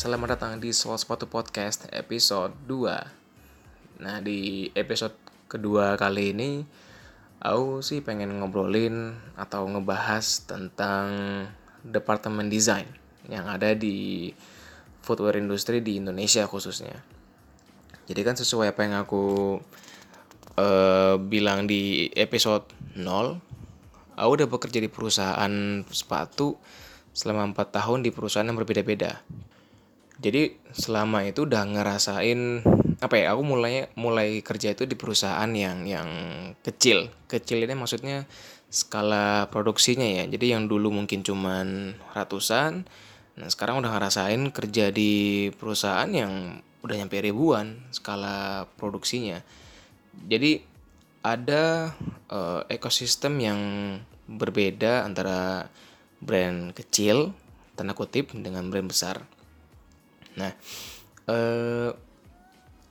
Selamat datang di Soal Sepatu Podcast episode 2. Nah, di episode kedua kali ini, aku sih pengen ngobrolin atau ngebahas tentang departemen desain yang ada di footwear industry di Indonesia khususnya. Jadi kan sesuai apa yang aku uh, bilang di episode 0, aku udah bekerja di perusahaan sepatu selama 4 tahun di perusahaan yang berbeda-beda. Jadi selama itu udah ngerasain apa ya? Aku mulai mulai kerja itu di perusahaan yang yang kecil. Kecil ini maksudnya skala produksinya ya. Jadi yang dulu mungkin cuman ratusan, nah sekarang udah ngerasain kerja di perusahaan yang udah nyampe ribuan skala produksinya. Jadi ada uh, ekosistem yang berbeda antara brand kecil tanda kutip dengan brand besar. Nah, eh,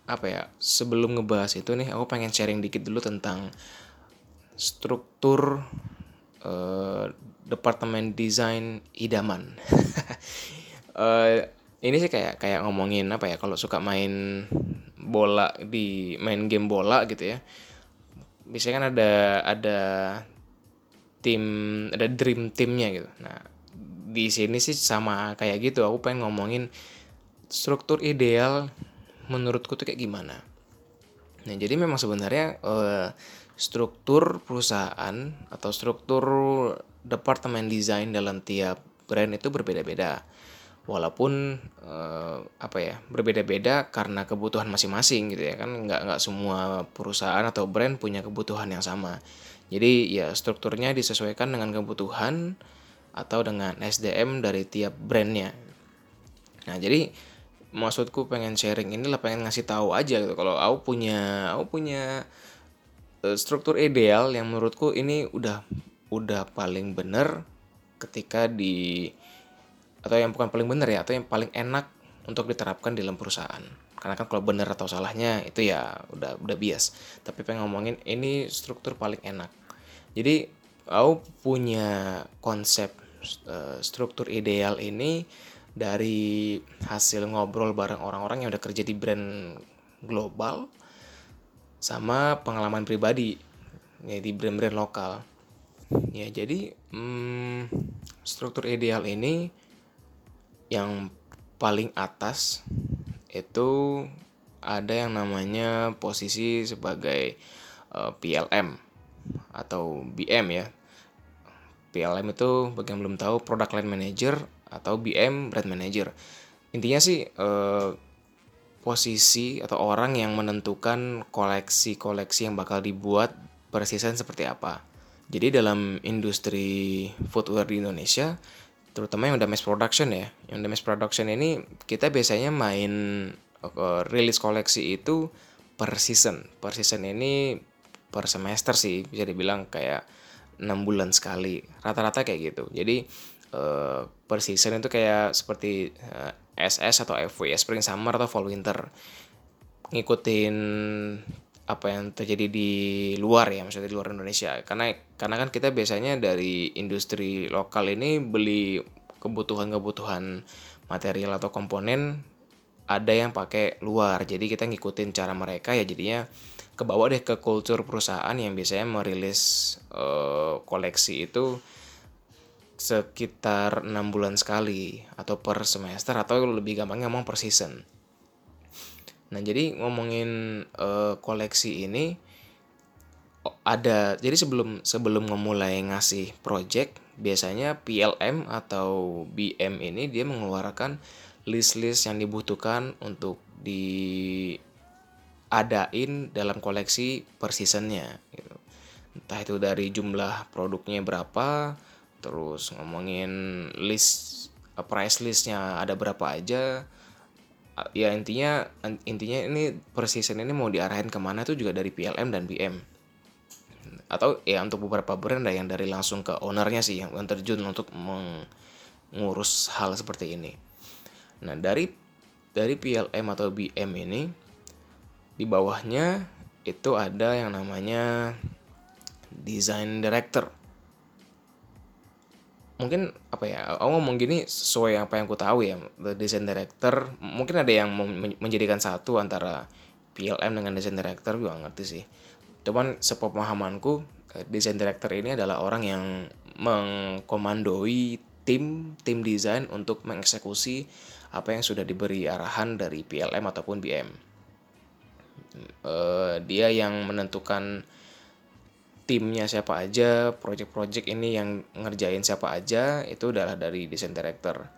apa ya? Sebelum ngebahas itu nih, aku pengen sharing dikit dulu tentang struktur eh, departemen desain idaman. eh, ini sih kayak kayak ngomongin apa ya? Kalau suka main bola di main game bola gitu ya. Biasanya kan ada ada tim ada dream timnya gitu nah di sini sih sama kayak gitu aku pengen ngomongin struktur ideal menurutku tuh kayak gimana? Nah jadi memang sebenarnya uh, struktur perusahaan atau struktur departemen desain dalam tiap brand itu berbeda-beda. Walaupun uh, apa ya berbeda-beda karena kebutuhan masing-masing gitu ya kan. Nggak nggak semua perusahaan atau brand punya kebutuhan yang sama. Jadi ya strukturnya disesuaikan dengan kebutuhan atau dengan SDM dari tiap brandnya. Nah jadi maksudku pengen sharing ini lah pengen ngasih tahu aja gitu. Kalau aku punya aku punya uh, struktur ideal yang menurutku ini udah udah paling bener ketika di atau yang bukan paling bener ya atau yang paling enak untuk diterapkan dalam perusahaan. Karena kan kalau bener atau salahnya itu ya udah udah bias. Tapi pengen ngomongin ini struktur paling enak. Jadi aku punya konsep uh, struktur ideal ini dari hasil ngobrol bareng orang-orang yang udah kerja di brand global sama pengalaman pribadi ya di brand-brand lokal. Ya jadi hmm, struktur ideal ini yang paling atas itu ada yang namanya posisi sebagai uh, eh, PLM atau BM ya. PLM itu bagi yang belum tahu Product Line Manager atau BM Brand Manager. Intinya sih eh, posisi atau orang yang menentukan koleksi-koleksi yang bakal dibuat per season seperti apa. Jadi dalam industri footwear di Indonesia, terutama yang udah mass production ya, yang udah mass production ini kita biasanya main uh, rilis koleksi itu per season. Per season ini per semester sih bisa dibilang kayak enam bulan sekali rata-rata kayak gitu jadi uh, per season itu kayak seperti uh, eh, SS atau FW spring summer atau fall winter. Ngikutin apa yang terjadi di luar ya maksudnya di luar Indonesia. Karena karena kan kita biasanya dari industri lokal ini beli kebutuhan-kebutuhan material atau komponen ada yang pakai luar. Jadi kita ngikutin cara mereka ya jadinya ke bawah deh ke kultur perusahaan yang biasanya merilis uh, koleksi itu sekitar enam bulan sekali atau per semester atau lebih gampangnya ngomong per season. Nah jadi ngomongin uh, koleksi ini ada jadi sebelum sebelum memulai ngasih project biasanya PLM atau BM ini dia mengeluarkan list-list yang dibutuhkan untuk di adain dalam koleksi per seasonnya gitu. entah itu dari jumlah produknya berapa terus ngomongin list uh, price listnya ada berapa aja ya intinya intinya ini per season ini mau diarahin ke mana itu juga dari PLM dan BM atau ya untuk beberapa brand yang dari langsung ke ownernya sih yang terjun untuk mengurus hal seperti ini. Nah dari dari PLM atau BM ini di bawahnya itu ada yang namanya design director mungkin apa ya aku ngomong gini sesuai apa yang aku tahu ya the design director mungkin ada yang menjadikan satu antara PLM dengan design director gue gak ngerti sih. Cuman sepemahamanku eh, design director ini adalah orang yang mengkomandoi tim tim desain untuk mengeksekusi apa yang sudah diberi arahan dari PLM ataupun BM uh, eh, dia yang menentukan timnya siapa aja, project-project ini yang ngerjain siapa aja, itu adalah dari desain director.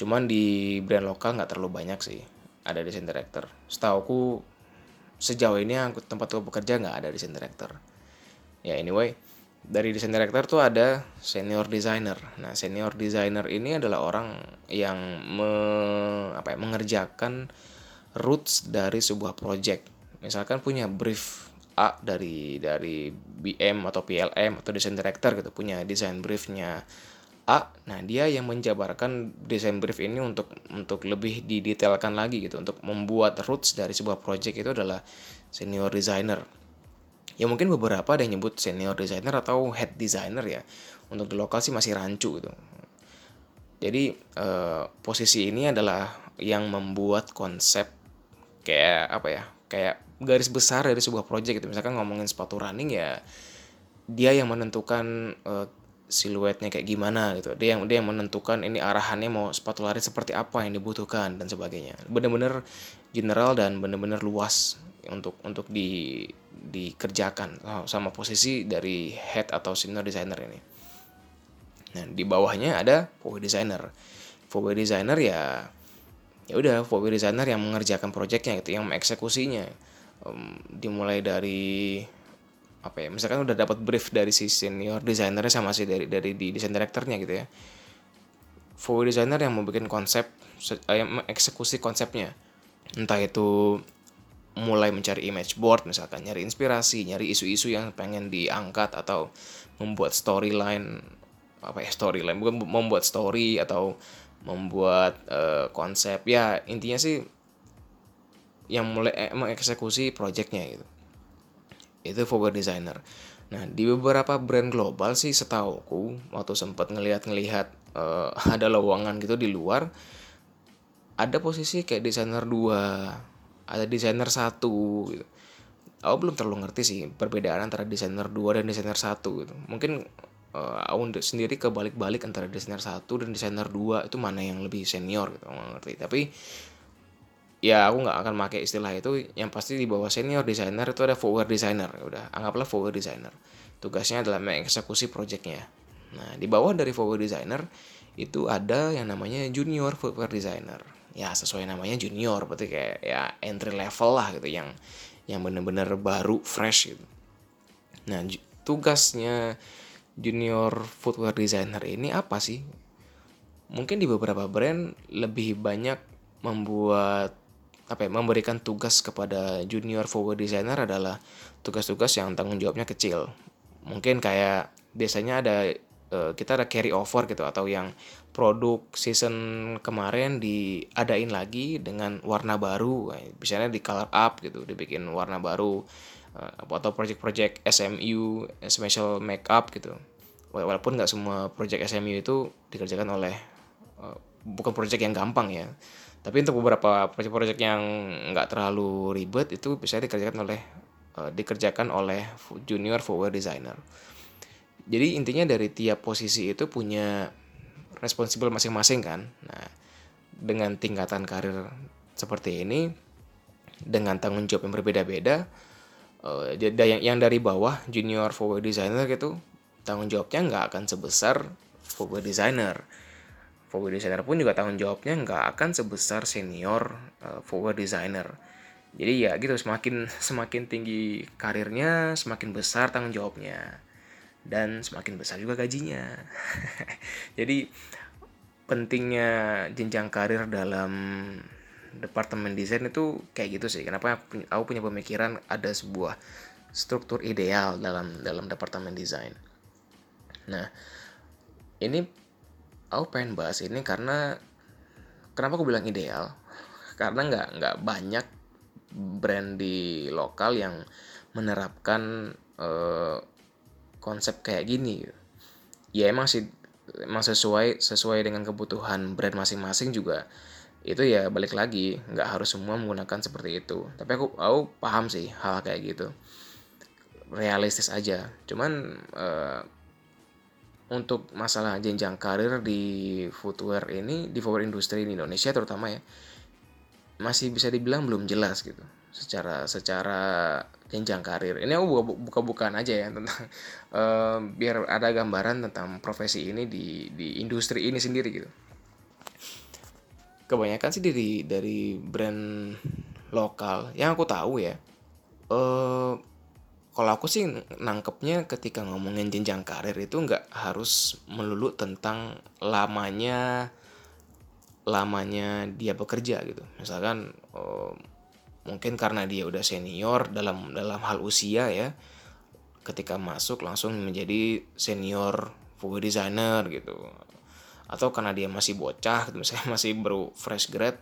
Cuman di brand lokal nggak terlalu banyak sih, ada desain director. Setauku sejauh ini aku tempat aku bekerja nggak ada desain director. Ya anyway, dari desain director tuh ada senior designer. Nah senior designer ini adalah orang yang me, apa ya, mengerjakan roots dari sebuah project. Misalkan punya brief A dari dari BM atau PLM atau desain director gitu punya desain briefnya A, nah dia yang menjabarkan desain brief ini untuk untuk lebih didetailkan lagi gitu untuk membuat roots dari sebuah project itu adalah senior designer. Ya mungkin beberapa ada yang nyebut senior designer atau head designer ya. Untuk di lokal sih masih rancu gitu. Jadi eh, posisi ini adalah yang membuat konsep kayak apa ya? Kayak garis besar dari sebuah project gitu. Misalkan ngomongin sepatu running ya dia yang menentukan uh, siluetnya kayak gimana gitu. Dia yang dia yang menentukan ini arahannya mau sepatu lari seperti apa yang dibutuhkan dan sebagainya. Benar-benar general dan benar-benar luas untuk untuk di dikerjakan sama posisi dari head atau senior designer ini. Nah di bawahnya ada forward designer. Forward designer ya ya udah forward designer yang mengerjakan proyeknya gitu yang mengeksekusinya um, dimulai dari apa ya misalkan udah dapat brief dari si senior desainernya sama si dari dari di desain directornya gitu ya. Full designer yang mau bikin konsep eh, yang mengeksekusi konsepnya. Entah itu mulai mencari image board misalkan nyari inspirasi nyari isu-isu yang pengen diangkat atau membuat storyline apa ya storyline bukan membuat story atau membuat uh, konsep. Ya intinya sih yang mulai eh, mengeksekusi projectnya gitu. Itu forward designer. Nah di beberapa brand global sih setauku waktu sempat ngelihat-ngelihat uh, ada lowongan gitu di luar ada posisi kayak desainer dua ada desainer satu gitu. Aku belum terlalu ngerti sih perbedaan antara desainer dua dan desainer satu gitu. Mungkin uh, aku sendiri kebalik-balik antara desainer satu dan desainer dua itu mana yang lebih senior gitu nggak ngerti. Tapi ya aku nggak akan pakai istilah itu. Yang pasti di bawah senior designer itu ada forward designer. Ya udah anggaplah forward designer. Tugasnya adalah mengeksekusi projectnya. Nah di bawah dari forward designer itu ada yang namanya junior forward designer. Ya sesuai namanya junior berarti kayak ya entry level lah gitu yang yang bener-bener baru fresh gitu. Nah tugasnya junior footwear designer ini apa sih? Mungkin di beberapa brand lebih banyak membuat apa ya, memberikan tugas kepada junior forward designer adalah tugas-tugas yang tanggung jawabnya kecil. Mungkin kayak biasanya ada uh, kita ada carry over gitu atau yang produk season kemarin diadain lagi dengan warna baru, misalnya di color up gitu, dibikin warna baru uh, atau project-project SMU special makeup gitu. Walaupun nggak semua project SMU itu dikerjakan oleh uh, bukan project yang gampang ya tapi untuk beberapa proyek-proyek yang nggak terlalu ribet itu bisa dikerjakan oleh uh, dikerjakan oleh junior forward designer. Jadi intinya dari tiap posisi itu punya responsibel masing-masing kan. Nah, dengan tingkatan karir seperti ini dengan tanggung jawab yang berbeda-beda uh, yang yang dari bawah junior forward designer gitu tanggung jawabnya nggak akan sebesar forward designer forward designer pun juga tanggung jawabnya nggak akan sebesar senior uh, forward designer. Jadi ya gitu semakin semakin tinggi karirnya semakin besar tanggung jawabnya dan semakin besar juga gajinya. Jadi pentingnya jenjang karir dalam departemen desain itu kayak gitu sih. Kenapa aku punya pemikiran ada sebuah struktur ideal dalam dalam departemen desain. Nah, ini aku pengen bahas ini karena kenapa aku bilang ideal? Karena nggak nggak banyak brand di lokal yang menerapkan uh, konsep kayak gini. Ya emang sih emang sesuai sesuai dengan kebutuhan brand masing-masing juga. Itu ya balik lagi nggak harus semua menggunakan seperti itu. Tapi aku aku paham sih hal kayak gitu. Realistis aja. Cuman uh, untuk masalah jenjang karir di footwear ini di footwear industri di Indonesia terutama ya masih bisa dibilang belum jelas gitu secara secara jenjang karir. Ini aku buka buka bukaan aja ya tentang uh, biar ada gambaran tentang profesi ini di di industri ini sendiri gitu. Kebanyakan sih dari dari brand lokal. Yang aku tahu ya uh, kalau aku sih nangkepnya ketika ngomongin jenjang karir itu nggak harus melulu tentang lamanya lamanya dia bekerja gitu misalkan uh, mungkin karena dia udah senior dalam dalam hal usia ya ketika masuk langsung menjadi senior food designer gitu atau karena dia masih bocah gitu misalnya masih baru fresh grad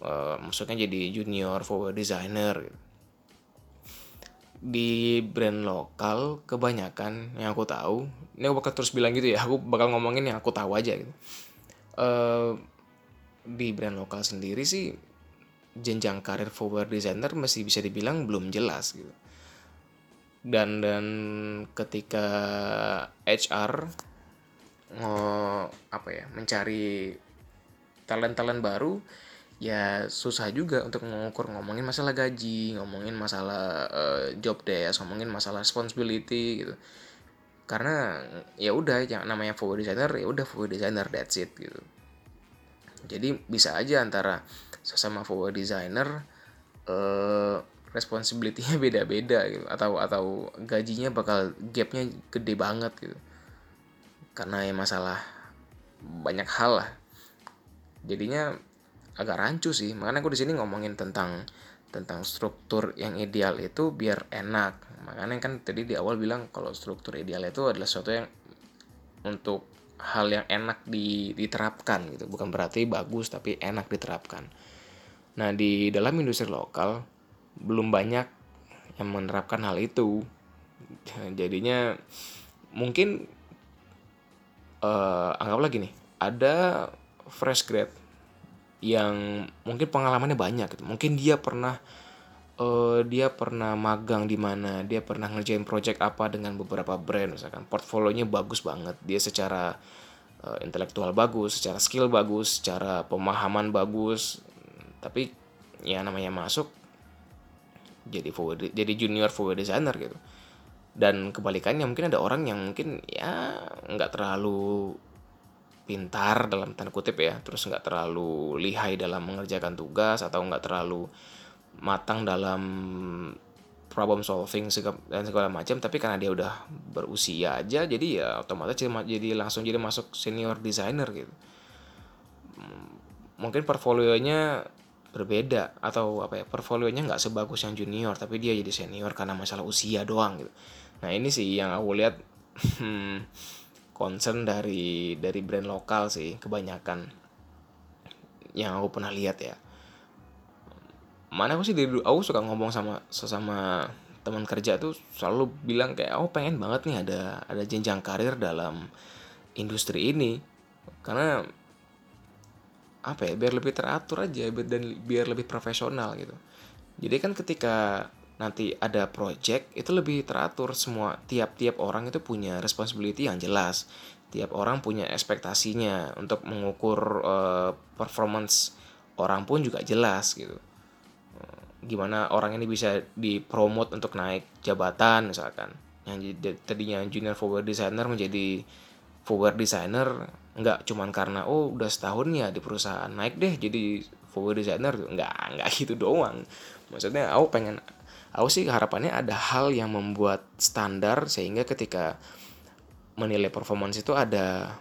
uh, maksudnya jadi junior forward designer gitu. Di brand lokal kebanyakan yang aku tahu ini aku bakal terus bilang gitu ya aku bakal ngomongin yang aku tahu aja gitu. Uh, di brand lokal sendiri sih jenjang karir forward designer masih bisa dibilang belum jelas gitu. Dan dan ketika HR apa ya mencari talent-talent baru ya susah juga untuk mengukur ngomongin masalah gaji ngomongin masalah uh, job desk ngomongin masalah responsibility gitu. Karena ya udah yang namanya forward designer ya udah forward designer that's it gitu. Jadi bisa aja antara sesama forward designer uh, responsibility-nya beda-beda gitu atau atau gajinya bakal gapnya gede banget gitu. Karena ya masalah banyak hal lah. Jadinya agak rancu sih. Makanya aku di sini ngomongin tentang tentang struktur yang ideal itu biar enak. Makanya kan tadi di awal bilang kalau struktur ideal itu adalah sesuatu yang untuk hal yang enak diterapkan gitu. Bukan berarti bagus tapi enak diterapkan. Nah di dalam industri lokal belum banyak yang menerapkan hal itu. Jadinya mungkin uh, anggaplah gini ada fresh grad yang mungkin pengalamannya banyak gitu. Mungkin dia pernah uh, dia pernah magang di mana dia pernah ngerjain project apa dengan beberapa brand misalkan portfolionya bagus banget. Dia secara uh, intelektual bagus secara skill bagus secara pemahaman bagus. Tapi ya namanya masuk jadi forward jadi junior forward designer gitu. Dan kebalikannya mungkin ada orang yang mungkin ya nggak terlalu pintar dalam tanda kutip ya terus nggak terlalu lihai dalam mengerjakan tugas atau nggak terlalu matang dalam problem solving dan segala macam tapi karena dia udah berusia aja jadi ya otomatis jadi langsung jadi masuk senior designer gitu. Mungkin portfolionya berbeda atau apa ya portfolionya nggak sebagus yang junior tapi dia jadi senior karena masalah usia doang gitu. Nah ini sih yang aku lihat hmm, concern dari dari brand lokal sih kebanyakan. Yang aku pernah lihat ya. Mana aku sih dari dulu aku suka ngomong sama sesama teman kerja tuh selalu bilang kayak aku pengen banget nih ada ada jenjang karir dalam industri ini. Karena apa ya biar lebih teratur aja dan biar lebih profesional gitu. Jadi kan ketika nanti ada project itu lebih teratur. Semua tiap-tiap orang itu punya responsibility yang jelas. Tiap orang punya ekspektasinya. Untuk mengukur uh, performance orang pun juga jelas gitu. Gimana orang ini bisa dipromot untuk naik jabatan misalkan. Yang tadinya junior forward designer menjadi forward designer nggak cuman karena oh udah setahun ya di perusahaan naik deh jadi forward designer. Nggak nggak gitu doang. Maksudnya aku pengen aku sih harapannya ada hal yang membuat standar sehingga ketika menilai performance itu ada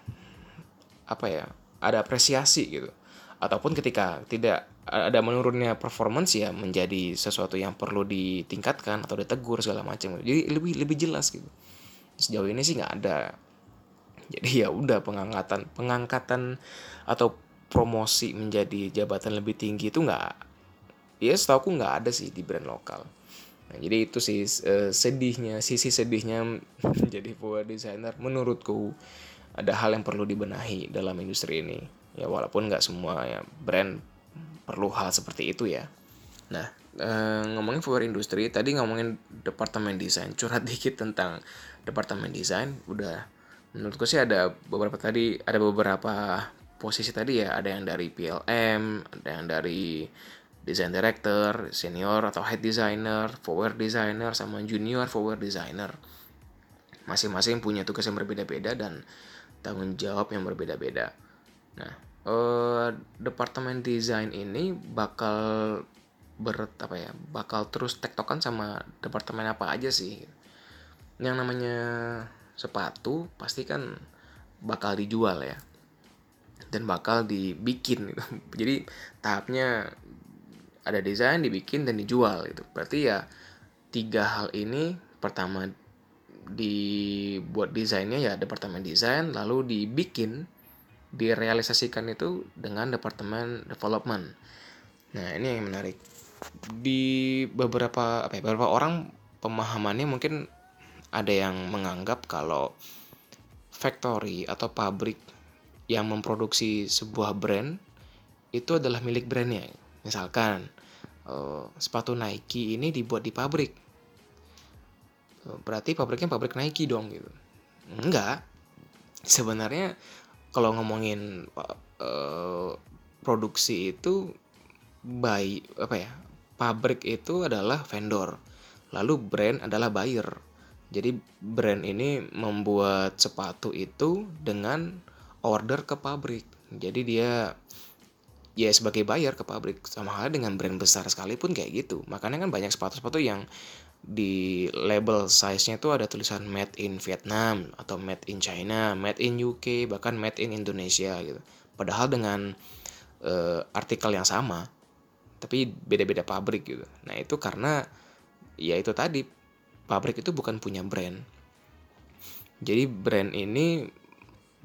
apa ya ada apresiasi gitu. Ataupun ketika tidak ada menurunnya performance ya menjadi sesuatu yang perlu ditingkatkan atau ditegur segala macam. Jadi lebih lebih jelas gitu. Sejauh ini sih nggak ada. Jadi ya udah pengangkatan pengangkatan atau promosi menjadi jabatan lebih tinggi itu nggak ya setahu aku nggak ada sih di brand lokal Nah, jadi itu sih uh, sedihnya, sisi sedihnya jadi forward designer menurutku ada hal yang perlu dibenahi dalam industri ini. Ya walaupun nggak semua ya brand perlu hal seperti itu ya. Nah eh, ngomongin for industri tadi ngomongin departemen desain curhat dikit tentang departemen desain. Udah menurutku sih ada beberapa tadi ada beberapa posisi tadi ya. Ada yang dari PLM ada yang dari design director senior atau head designer forward designer sama junior forward designer. Masing-masing punya tugas yang berbeda-beda dan tanggung jawab yang berbeda-beda. Nah eh, departemen desain ini bakal ber apa ya bakal terus tektokan sama departemen apa aja sih? Yang namanya sepatu pasti kan bakal dijual ya dan bakal dibikin gitu. jadi tahapnya ada desain dibikin dan dijual gitu. Berarti ya tiga hal ini pertama dibuat desainnya ya departemen desain lalu dibikin direalisasikan itu dengan departemen development. Nah ini yang menarik. Di beberapa apa ya, beberapa orang pemahamannya mungkin ada yang menganggap kalau factory atau pabrik yang memproduksi sebuah brand itu adalah milik brandnya. Misalkan uh, sepatu Nike ini dibuat di pabrik, berarti pabriknya pabrik Nike dong gitu. Enggak. Sebenarnya kalau ngomongin uh, produksi itu baik apa ya pabrik itu adalah vendor, lalu brand adalah buyer. Jadi brand ini membuat sepatu itu dengan order ke pabrik. Jadi dia ya sebagai buyer ke pabrik sama halnya dengan brand besar sekalipun kayak gitu. Makanya kan banyak sepatu-sepatu yang di label size-nya itu ada tulisan made in Vietnam atau made in China, made in UK, bahkan made in Indonesia gitu. Padahal dengan uh, artikel yang sama, tapi beda-beda pabrik gitu nah itu karena ya itu tadi pabrik itu bukan punya brand jadi brand ini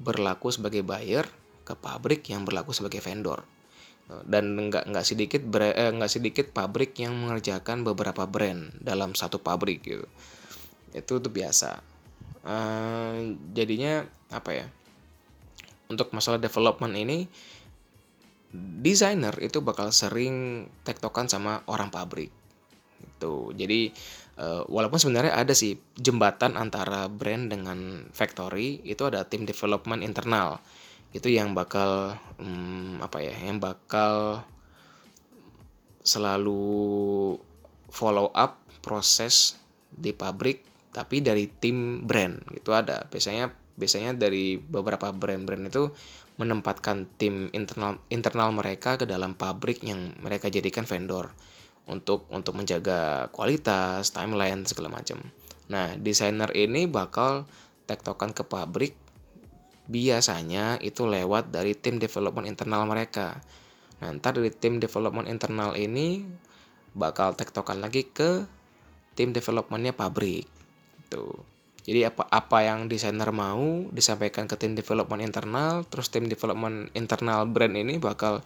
berlaku sebagai buyer ke pabrik yang berlaku sebagai vendor dan nggak nggak sedikit eh, sedikit pabrik yang mengerjakan beberapa brand dalam satu pabrik gitu. Itu tuh biasa. Uh, jadinya apa ya untuk masalah development ini desainer itu bakal sering tektokan sama orang pabrik gitu. Jadi uh, walaupun sebenarnya ada sih jembatan antara brand dengan factory itu ada tim development internal itu yang bakal um, apa ya yang bakal selalu follow up proses di pabrik tapi dari tim brand gitu ada biasanya biasanya dari beberapa brand-brand itu menempatkan tim internal internal mereka ke dalam pabrik yang mereka jadikan vendor untuk untuk menjaga kualitas, timeline segala macam. Nah, desainer ini bakal tektokan ke pabrik biasanya itu lewat dari tim development internal mereka. Nah, ntar dari tim development internal ini bakal tektokan lagi ke tim developmentnya pabrik. Tuh. Jadi apa apa yang desainer mau disampaikan ke tim development internal, terus tim development internal brand ini bakal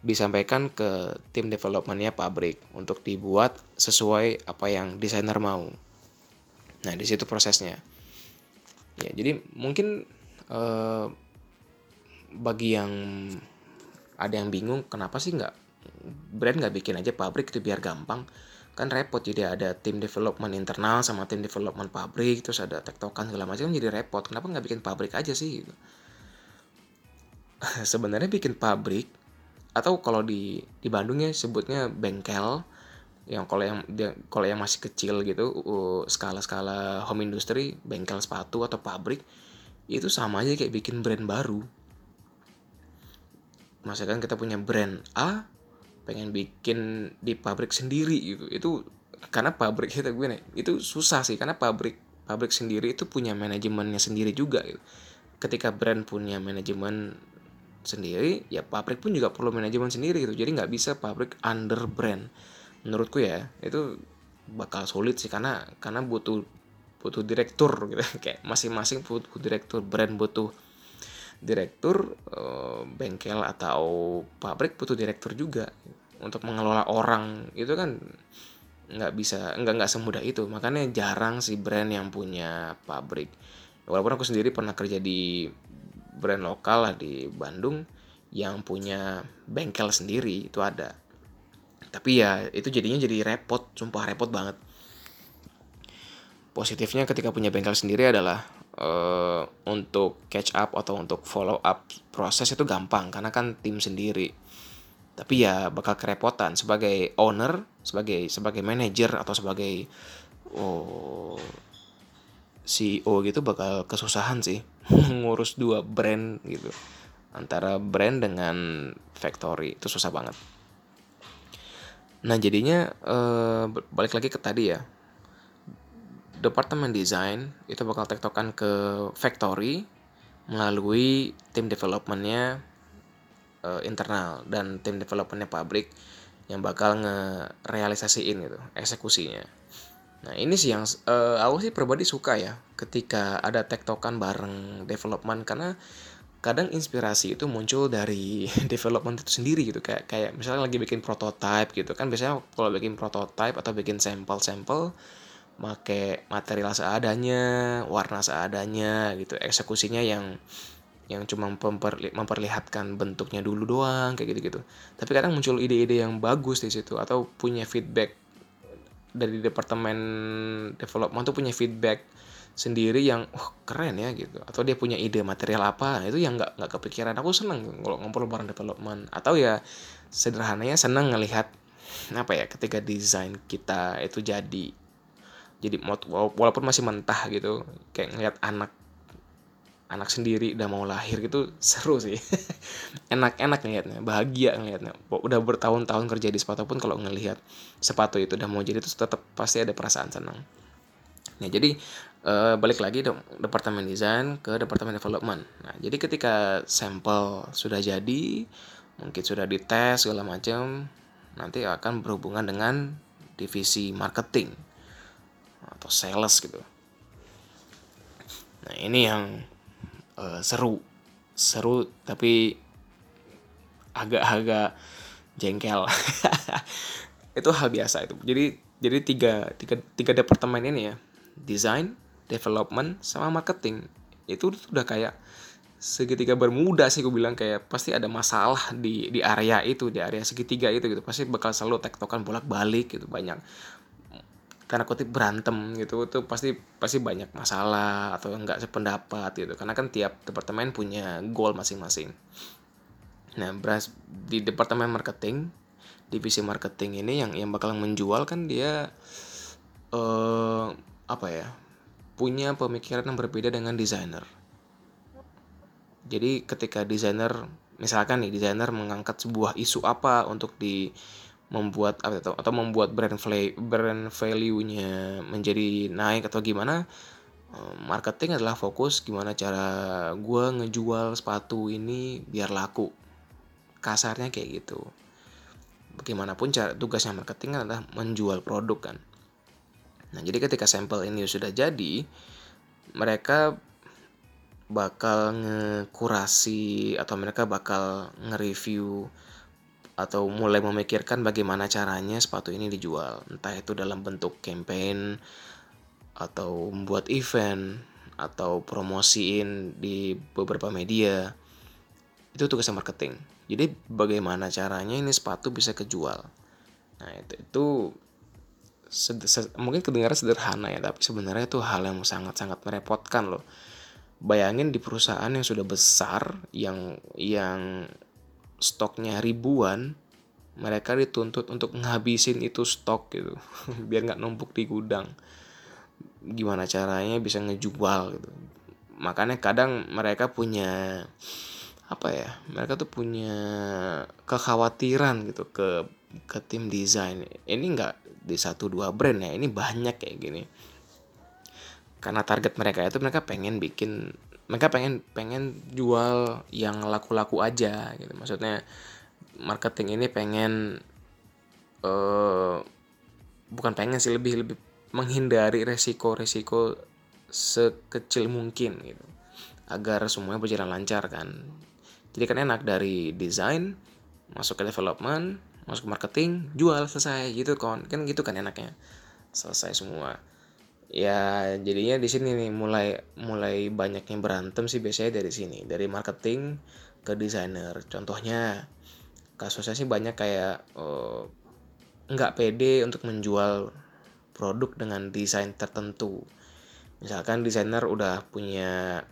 disampaikan ke tim developmentnya pabrik untuk dibuat sesuai apa yang desainer mau. Nah di situ prosesnya. Ya jadi mungkin eh, bagi yang ada yang bingung kenapa sih nggak brand nggak bikin aja pabrik itu biar gampang? Kan repot jadi ada tim development internal sama tim development pabrik terus ada tektokan segala macam jadi repot. Kenapa nggak bikin pabrik aja sih gitu? Sebenarnya bikin pabrik atau kalau di di Bandung ya sebutnya bengkel yang kalau yang kalau yang masih kecil gitu skala-skala home industry bengkel sepatu atau pabrik itu sama aja kayak bikin brand baru. Maksudnya kita punya brand A pengen bikin di pabrik sendiri gitu. Itu karena pabrik kita gue nih itu susah sih. Karena pabrik pabrik sendiri itu punya manajemennya sendiri juga gitu. ketika brand punya manajemen sendiri ya pabrik pun juga perlu manajemen sendiri gitu. Jadi nggak bisa pabrik under brand. Menurutku ya itu bakal sulit sih. Karena karena butuh butuh direktur gitu. Kayak masing-masing butuh direktur brand butuh direktur eh, bengkel atau pabrik butuh direktur juga. Untuk mengelola orang itu kan nggak bisa nggak nggak semudah itu. Makanya jarang sih brand yang punya pabrik. Walaupun aku sendiri pernah kerja di brand lokal lah di Bandung yang punya bengkel sendiri itu ada. Tapi ya itu jadinya jadi repot sumpah repot banget positifnya ketika punya bengkel sendiri adalah uh, untuk catch up atau untuk follow up proses itu gampang karena kan tim sendiri. Tapi ya bakal kerepotan sebagai owner sebagai sebagai manager atau sebagai oh CEO gitu bakal kesusahan sih ngurus dua brand gitu. Antara brand dengan factory itu susah banget. Nah jadinya eh, balik lagi ke tadi ya, departemen desain itu bakal tektokan ke factory melalui tim developmentnya eh, internal dan tim developmentnya pabrik yang bakal ngerealisasiin gitu eksekusinya. Nah ini sih yang uh, aku sih pribadi suka ya ketika ada tektokan bareng development karena kadang inspirasi itu muncul dari development itu sendiri gitu kayak kayak misalnya lagi bikin prototype gitu kan biasanya kalau bikin prototype atau bikin sampel-sampel make material seadanya warna seadanya gitu. Eksekusinya yang yang cuma memperli memperlihatkan bentuknya dulu doang kayak gitu gitu tapi kadang muncul ide-ide yang bagus di situ atau punya feedback dari departemen development tuh punya feedback sendiri yang oh, keren ya gitu. Atau dia punya ide material apa itu yang nggak nggak kepikiran. Aku seneng kalau ngobrol bareng development. Atau ya sederhananya seneng ngelihat apa ya ketika desain kita itu jadi jadi walaupun masih mentah gitu kayak ngelihat anak anak sendiri udah mau lahir gitu seru sih. Enak-enak ngelihatnya bahagia ngelihatnya udah bertahun-tahun kerja di sepatu pun kalau ngelihat sepatu itu udah mau jadi itu tetap pasti ada perasaan senang. Nah, jadi uh, balik lagi dong departemen desain ke departemen development. Nah, jadi ketika sampel sudah jadi, mungkin sudah dites segala macam, nanti akan berhubungan dengan divisi marketing atau sales gitu. Nah, ini yang uh, seru. Seru tapi agak-agak jengkel. itu hal biasa itu. Jadi jadi tiga, tiga, tiga departemen ini ya design, development, sama marketing. Itu udah kayak segitiga bermuda sih gue bilang kayak pasti ada masalah di di area itu di area segitiga itu gitu pasti bakal selalu tektokan bolak balik gitu banyak karena kutip berantem gitu itu pasti pasti banyak masalah atau enggak sependapat gitu karena kan tiap departemen punya goal masing-masing nah beras di departemen marketing divisi marketing ini yang yang bakal menjual kan dia eh apa ya punya pemikiran yang berbeda dengan desainer. Jadi ketika desainer misalkan nih desainer mengangkat sebuah isu apa untuk di membuat atau atau membuat brand value brand value-nya menjadi naik atau gimana eh, marketing adalah fokus gimana cara gue ngejual sepatu ini biar laku. Kasarnya kayak gitu. Bagaimanapun cara tugasnya marketing adalah menjual produk kan. Nah, jadi ketika sampel ini sudah jadi, mereka bakal ngekurasi atau mereka bakal nge-review atau mulai memikirkan bagaimana caranya sepatu ini dijual. Entah itu dalam bentuk campaign atau membuat event atau promosiin di beberapa media. Itu tugas marketing. Jadi bagaimana caranya ini sepatu bisa kejual. Nah, itu itu mungkin kedengaran sederhana ya tapi sebenarnya itu hal yang sangat-sangat merepotkan loh bayangin di perusahaan yang sudah besar yang yang stoknya ribuan mereka dituntut untuk ngabisin itu stok gitu. Biar nggak numpuk di gudang. Gimana caranya bisa ngejual gitu. Makanya kadang mereka punya apa ya mereka tuh punya kekhawatiran gitu ke ke tim desain. Ini nggak di satu dua brand ya ini banyak kayak gini. Karena target mereka itu mereka pengen bikin mereka pengen pengen jual yang laku-laku aja gitu. Maksudnya marketing ini pengen uh, bukan pengen sih lebih lebih menghindari resiko-resiko sekecil mungkin gitu. Agar semuanya berjalan lancar kan. Jadi kan enak dari desain masuk ke development masuk ke marketing jual selesai gitu kan kan gitu kan enaknya. Selesai semua ya jadinya di sini nih mulai mulai banyaknya berantem sih biasanya dari sini. Dari marketing ke desainer. Contohnya kasusnya sih banyak kayak uh, nggak pede untuk menjual produk dengan desain tertentu. Misalkan desainer udah punya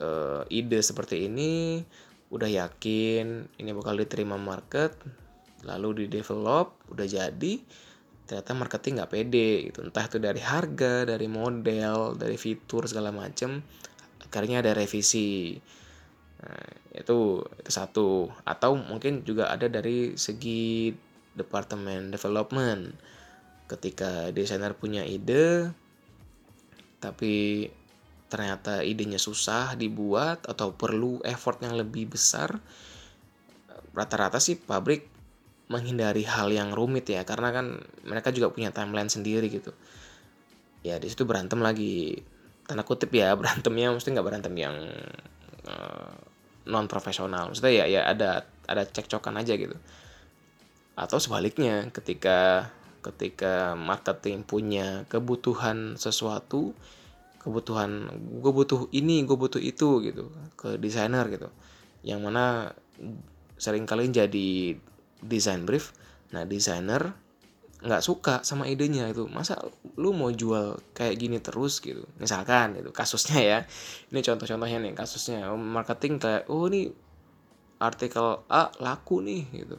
uh, ide seperti ini udah yakin ini bakal diterima market lalu di develop udah jadi ternyata marketing nggak pede gitu. Entah itu dari harga dari model dari fitur segala macem akhirnya ada revisi. Nah, itu itu satu. Atau mungkin juga ada dari segi departemen development. Ketika desainer punya ide tapi ternyata idenya susah dibuat atau perlu effort yang lebih besar rata-rata sih pabrik menghindari hal yang rumit ya karena kan mereka juga punya timeline sendiri gitu. Ya di situ berantem lagi. Tanda kutip ya berantemnya mesti nggak berantem yang uh, eh, non profesional maksudnya ya ya ada ada cekcokan aja gitu. Atau sebaliknya ketika ketika marketing punya kebutuhan sesuatu kebutuhan gue butuh ini gue butuh itu gitu ke desainer gitu. Yang mana sering kali jadi design brief. Nah desainer nggak suka sama idenya itu. Masa lu mau jual kayak gini terus gitu? Misalkan itu kasusnya ya. Ini contoh-contohnya nih kasusnya. Marketing kayak oh ini artikel A laku nih gitu.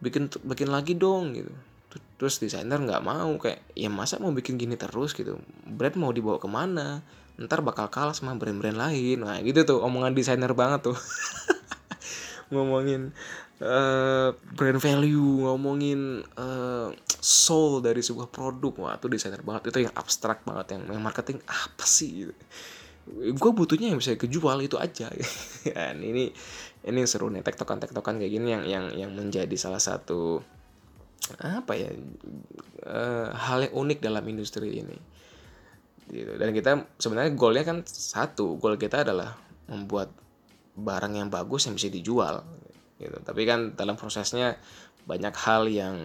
Bikin bikin lagi dong gitu. Terus desainer nggak mau kayak ya masa mau bikin gini terus gitu. Brand mau dibawa ke mana? Ntar bakal kalah sama brand-brand lain. Nah gitu tuh omongan desainer banget tuh ngomongin uh, brand value ngomongin uh, soul dari sebuah produk. Wah itu desainer banget. Itu yang abstrak banget. Yang, marketing apa sih gitu. gue butuhnya yang bisa kejual itu aja. Kan ini ini seru nih tektokan tektokan kayak gini yang yang yang menjadi salah satu apa ya uh, hal yang unik dalam industri ini. Gitu. dan kita sebenarnya goalnya kan satu. Goal kita adalah membuat barang yang bagus yang bisa dijual gitu. Tapi kan dalam prosesnya banyak hal yang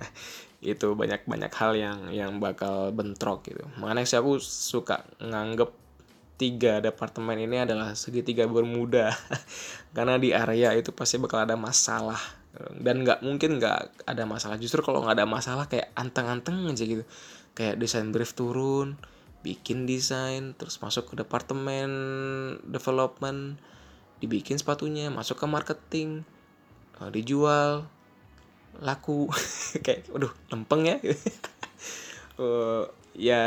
itu banyak banyak hal yang yang bakal bentrok gitu. Makanya sih aku suka nganggep tiga departemen ini adalah segitiga bermuda. Karena di area itu pasti bakal ada masalah. Dan nggak mungkin nggak ada masalah. Justru kalau nggak ada masalah kayak anteng-anteng aja gitu. Kayak desain brief turun bikin desain terus masuk ke departemen development dibikin sepatunya masuk ke marketing uh, dijual laku. Kayak waduh lempeng ya. Uh, ya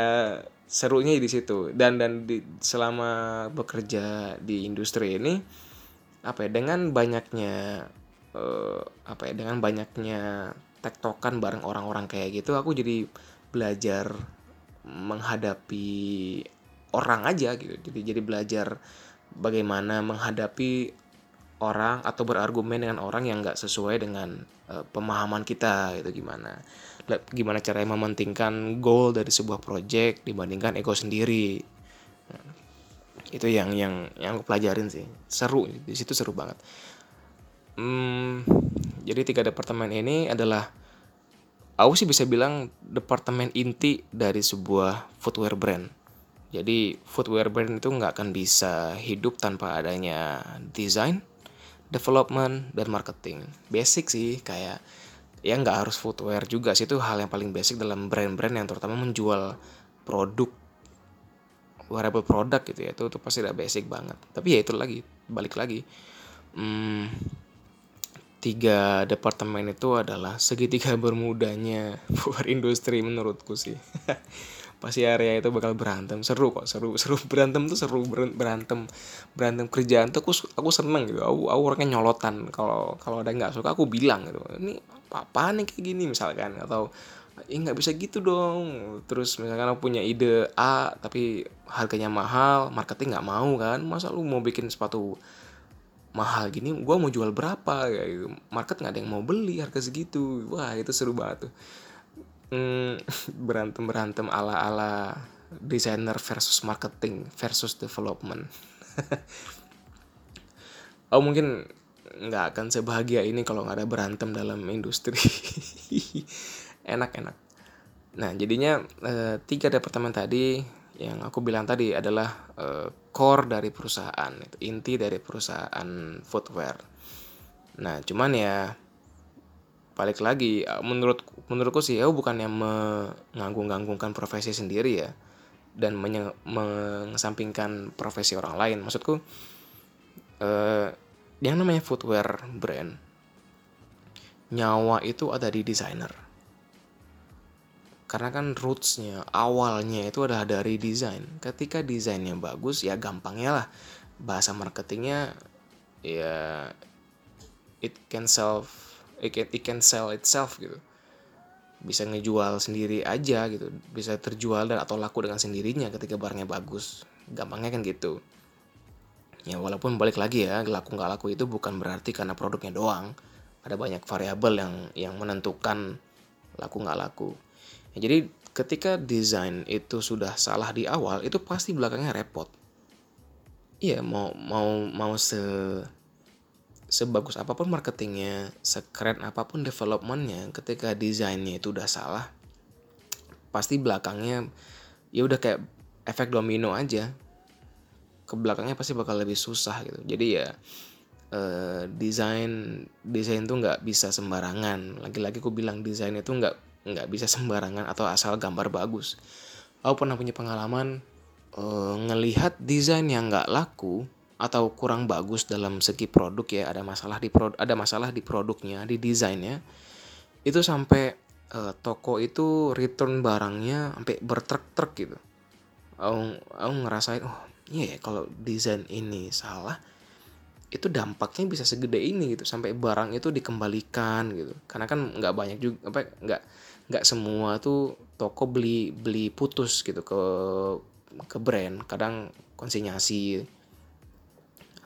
serunya di situ. Dan dan di, selama bekerja di industri ini apa ya dengan banyaknya uh, apa ya dengan banyaknya tektokan bareng orang-orang kayak gitu aku jadi belajar menghadapi orang aja gitu. Jadi jadi belajar bagaimana menghadapi orang atau berargumen dengan orang yang nggak sesuai dengan uh, pemahaman kita itu gimana? Gimana caranya mementingkan goal dari sebuah project dibandingkan ego sendiri? Itu yang yang yang aku pelajarin sih. Seru di situ seru banget. Hmm, jadi tiga departemen ini adalah aku sih bisa bilang departemen inti dari sebuah footwear brand jadi footwear brand itu nggak akan bisa hidup tanpa adanya design, development, dan marketing. Basic sih kayak ya nggak harus footwear juga sih. Itu hal yang paling basic dalam brand-brand yang terutama menjual produk wearable product gitu ya. Itu, itu pasti udah basic banget. Tapi ya itu lagi balik lagi. Hmm, tiga departemen itu adalah segitiga bermudanya buat industri menurutku sih pasti area itu bakal berantem. Seru kok seru seru. Berantem tuh seru berantem berantem kerjaan tuh aku aku seneng gitu. Aku, aku orangnya nyolotan. Kalau kalau ada nggak suka aku bilang gitu. Ini apa, -apa nih kayak gini? misalkan. Atau eh nggak bisa gitu dong. Terus misalkan aku punya ide A tapi harganya mahal marketing nggak mau kan. Masa lu mau bikin sepatu mahal gini? Gue mau jual berapa? Kayak gitu. Market nggak ada yang mau beli harga segitu. Wah itu seru banget tuh hmm, berantem berantem ala ala desainer versus marketing versus development. Oh mungkin nggak akan sebahagia ini kalau nggak ada berantem dalam industri. Enak enak nah jadinya uh, tiga departemen tadi yang aku bilang tadi adalah uh, core dari perusahaan inti dari perusahaan footwear. Nah cuman ya balik lagi menurut menurutku sih aku bukan yang menganggung-anggungkan profesi sendiri ya. Dan mengesampingkan profesi orang lain. Maksudku uh, yang namanya footwear brand nyawa itu ada di desainer. Karena kan rootsnya awalnya itu adalah dari desain. Ketika desainnya bagus ya gampangnya lah. Bahasa marketingnya ya it can self it can, it can sell itself gitu. Bisa ngejual sendiri aja gitu. Bisa terjual dan atau laku dengan sendirinya ketika barangnya bagus. Gampangnya kan gitu. Ya walaupun balik lagi ya laku nggak laku itu bukan berarti karena produknya doang. Ada banyak variabel yang yang menentukan laku nggak laku. Ya, jadi ketika desain itu sudah salah di awal, itu pasti belakangnya repot. Iya, mau mau mau se sebagus apa pun marketingnya, sekeren apa pun developmentnya, ketika desainnya itu udah salah, pasti belakangnya ya udah kayak efek domino aja. Ke belakangnya pasti bakal lebih susah gitu. Jadi ya eh, desain desain tuh nggak bisa sembarangan. Lagi-lagi aku bilang desain itu nggak nggak bisa sembarangan atau asal gambar bagus. Aku pernah punya pengalaman uh, ngelihat desain yang nggak laku atau kurang bagus dalam segi produk ya ada masalah di produk ada masalah di produknya di desainnya itu sampai uh, toko itu return barangnya sampai bertrek-trek gitu. Aku, aku ngerasain oh iya ya kalau desain ini salah itu dampaknya bisa segede ini gitu sampai barang itu dikembalikan gitu karena kan nggak banyak juga apa nggak nggak semua tuh toko beli beli putus gitu ke ke brand kadang konsinyasi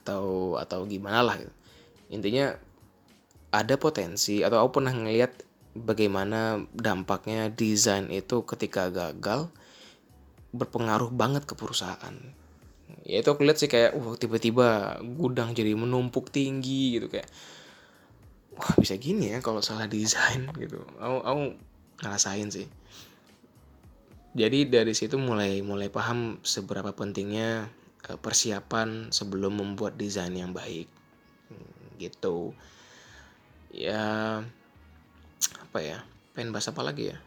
atau atau gimana lah gitu. intinya ada potensi atau aku pernah ngeliat bagaimana dampaknya desain itu ketika gagal berpengaruh banget ke perusahaan. Ya itu aku lihat sih kayak wah tiba-tiba gudang jadi menumpuk tinggi gitu kayak wah bisa gini ya kalau salah desain gitu. Aku, aku ngerasain sih. Jadi dari situ mulai mulai paham seberapa pentingnya persiapan sebelum membuat desain yang baik. Hmm, gitu. Ya apa ya? Pengen bahas apa lagi ya?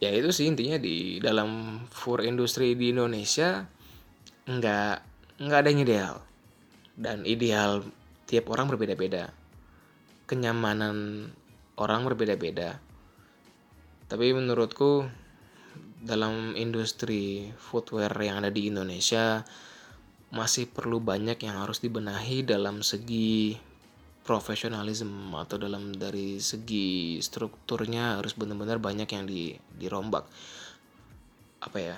Ya itu sih intinya di dalam fur industri di Indonesia nggak nggak ada yang ideal. Dan ideal tiap orang berbeda-beda. Kenyamanan orang berbeda-beda. Tapi menurutku dalam industri footwear yang ada di Indonesia masih perlu banyak yang harus dibenahi dalam segi profesionalisme atau dalam dari segi strukturnya harus benar-benar banyak yang di, dirombak. Apa ya?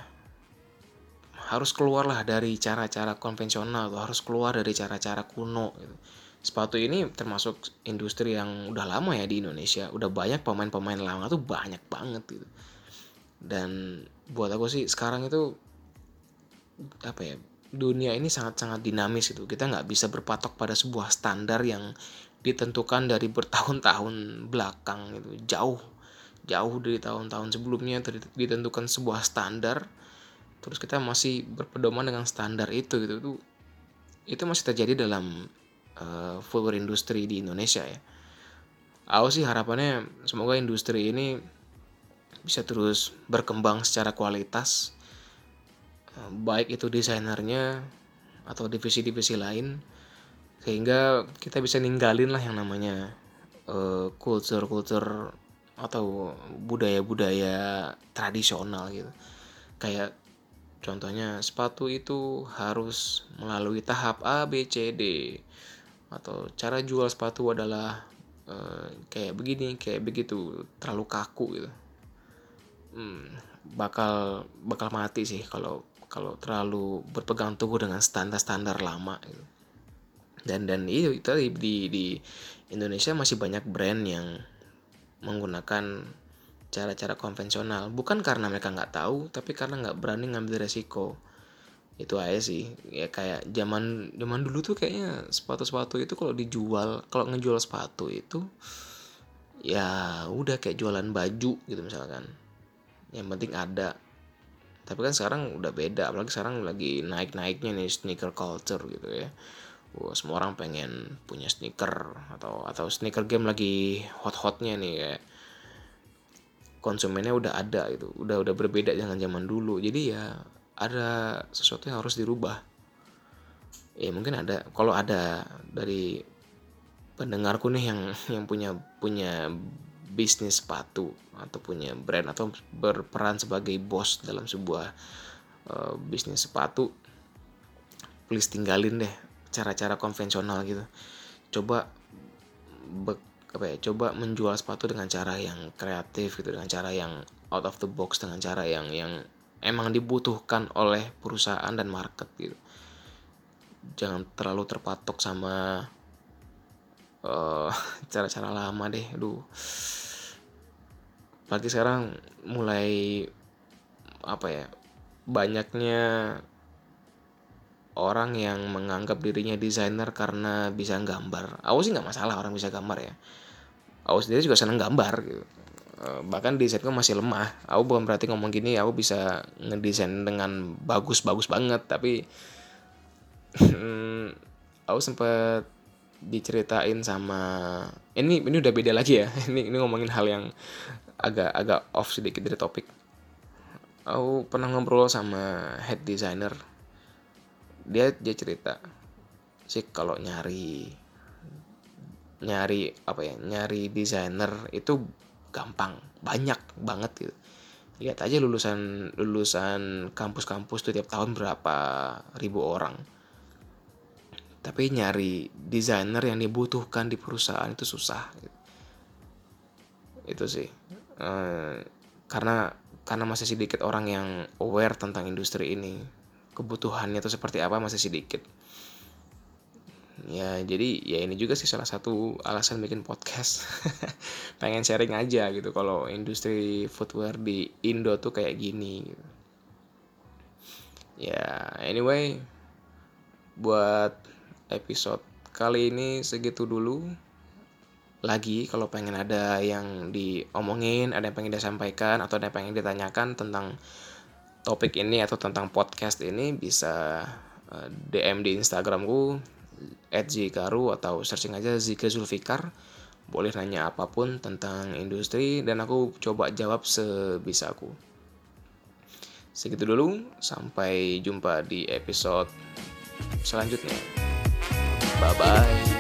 Harus keluarlah dari cara-cara konvensional atau harus keluar dari cara-cara kuno gitu. Sepatu ini termasuk industri yang udah lama ya di Indonesia. Udah banyak pemain-pemain lama tuh banyak banget gitu dan buat aku sih sekarang itu apa ya dunia ini sangat-sangat dinamis itu kita nggak bisa berpatok pada sebuah standar yang ditentukan dari bertahun-tahun belakang itu jauh jauh dari tahun-tahun sebelumnya ditentukan sebuah standar terus kita masih berpedoman dengan standar itu gitu. Itu itu masih terjadi dalam uh, footwear industri di Indonesia ya. Aku sih harapannya semoga industri ini bisa terus berkembang secara kualitas. Uh, baik itu desainernya atau divisi-divisi lain sehingga kita bisa ninggalin lah yang namanya uh, culture-culture atau budaya-budaya tradisional gitu. Kayak contohnya sepatu itu harus melalui tahap A B C D. Atau cara jual sepatu adalah uh, kayak begini kayak begitu terlalu kaku gitu hmm, bakal bakal mati sih kalau kalau terlalu berpegang teguh dengan standar-standar lama gitu. dan dan itu tadi di di Indonesia masih banyak brand yang menggunakan cara-cara konvensional. Bukan karena mereka nggak tahu tapi karena nggak berani ngambil resiko. Itu aja sih. Ya kayak zaman zaman dulu tuh kayaknya sepatu-sepatu itu kalau dijual kalau ngejual sepatu itu ya udah kayak jualan baju gitu misalkan yang penting ada. Tapi kan sekarang udah beda apalagi sekarang lagi naik naiknya nih sneaker culture gitu ya. Wah, semua orang pengen punya sneaker atau atau sneaker game lagi hot hotnya nih kayak konsumennya udah ada itu udah udah berbeda dengan zaman dulu. Jadi ya ada sesuatu yang harus dirubah. Ya mungkin ada. Kalau ada dari pendengarku nih yang yang punya punya bisnis sepatu atau punya brand atau berperan sebagai bos dalam sebuah uh, bisnis sepatu please tinggalin deh cara-cara konvensional gitu. Coba apa ya coba menjual sepatu dengan cara yang kreatif gitu dengan cara yang out of the box dengan cara yang yang emang dibutuhkan oleh perusahaan dan market gitu. Jangan terlalu terpatok sama eh, cara-cara lama deh aduh. Apalagi sekarang mulai apa ya banyaknya orang yang menganggap dirinya desainer karena bisa gambar. Aku sih nggak masalah orang bisa gambar ya. Aku sendiri juga seneng gambar gitu. Eh, bahkan desainku masih lemah. Aku bukan berarti ngomong gini aku bisa ngedesain dengan bagus-bagus banget tapi aku sempet diceritain sama ini ini udah beda lagi ya. Ini ini ngomongin hal yang agak agak off sedikit dari topik. Aku pernah ngobrol sama head designer. Dia dia cerita sih kalau nyari nyari apa ya nyari desainer itu gampang banyak banget gitu. Lihat aja lulusan lulusan kampus-kampus tuh tiap tahun berapa ribu orang tapi nyari desainer yang dibutuhkan di perusahaan itu susah. Itu sih. E, karena karena masih sedikit orang yang aware tentang industri ini. Kebutuhannya itu seperti apa masih sedikit. Ya jadi ya ini juga sih salah satu alasan bikin podcast. Pengen sharing aja gitu kalau industri footwear di Indo tuh kayak gini. Ya anyway buat episode kali ini segitu dulu. Lagi kalau pengen ada yang diomongin ada yang pengen disampaikan atau ada yang pengen ditanyakan tentang topik ini atau tentang podcast ini bisa eh, DM di Instagramku Zikaru atau searching aja Zika Zulfikar. Boleh nanya apa pun tentang industri dan aku coba jawab sebisa aku. Segitu dulu sampai jumpa di episode selanjutnya bye bye